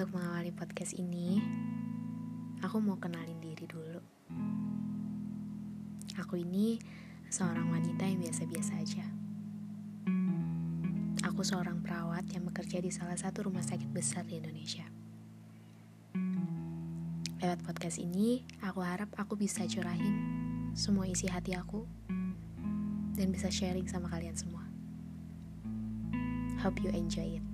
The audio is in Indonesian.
Untuk mengawali podcast ini, aku mau kenalin diri dulu. Aku ini seorang wanita yang biasa-biasa aja. Aku seorang perawat yang bekerja di salah satu rumah sakit besar di Indonesia. Lewat podcast ini, aku harap aku bisa curahin semua isi hati aku dan bisa sharing sama kalian semua. Hope you enjoy it.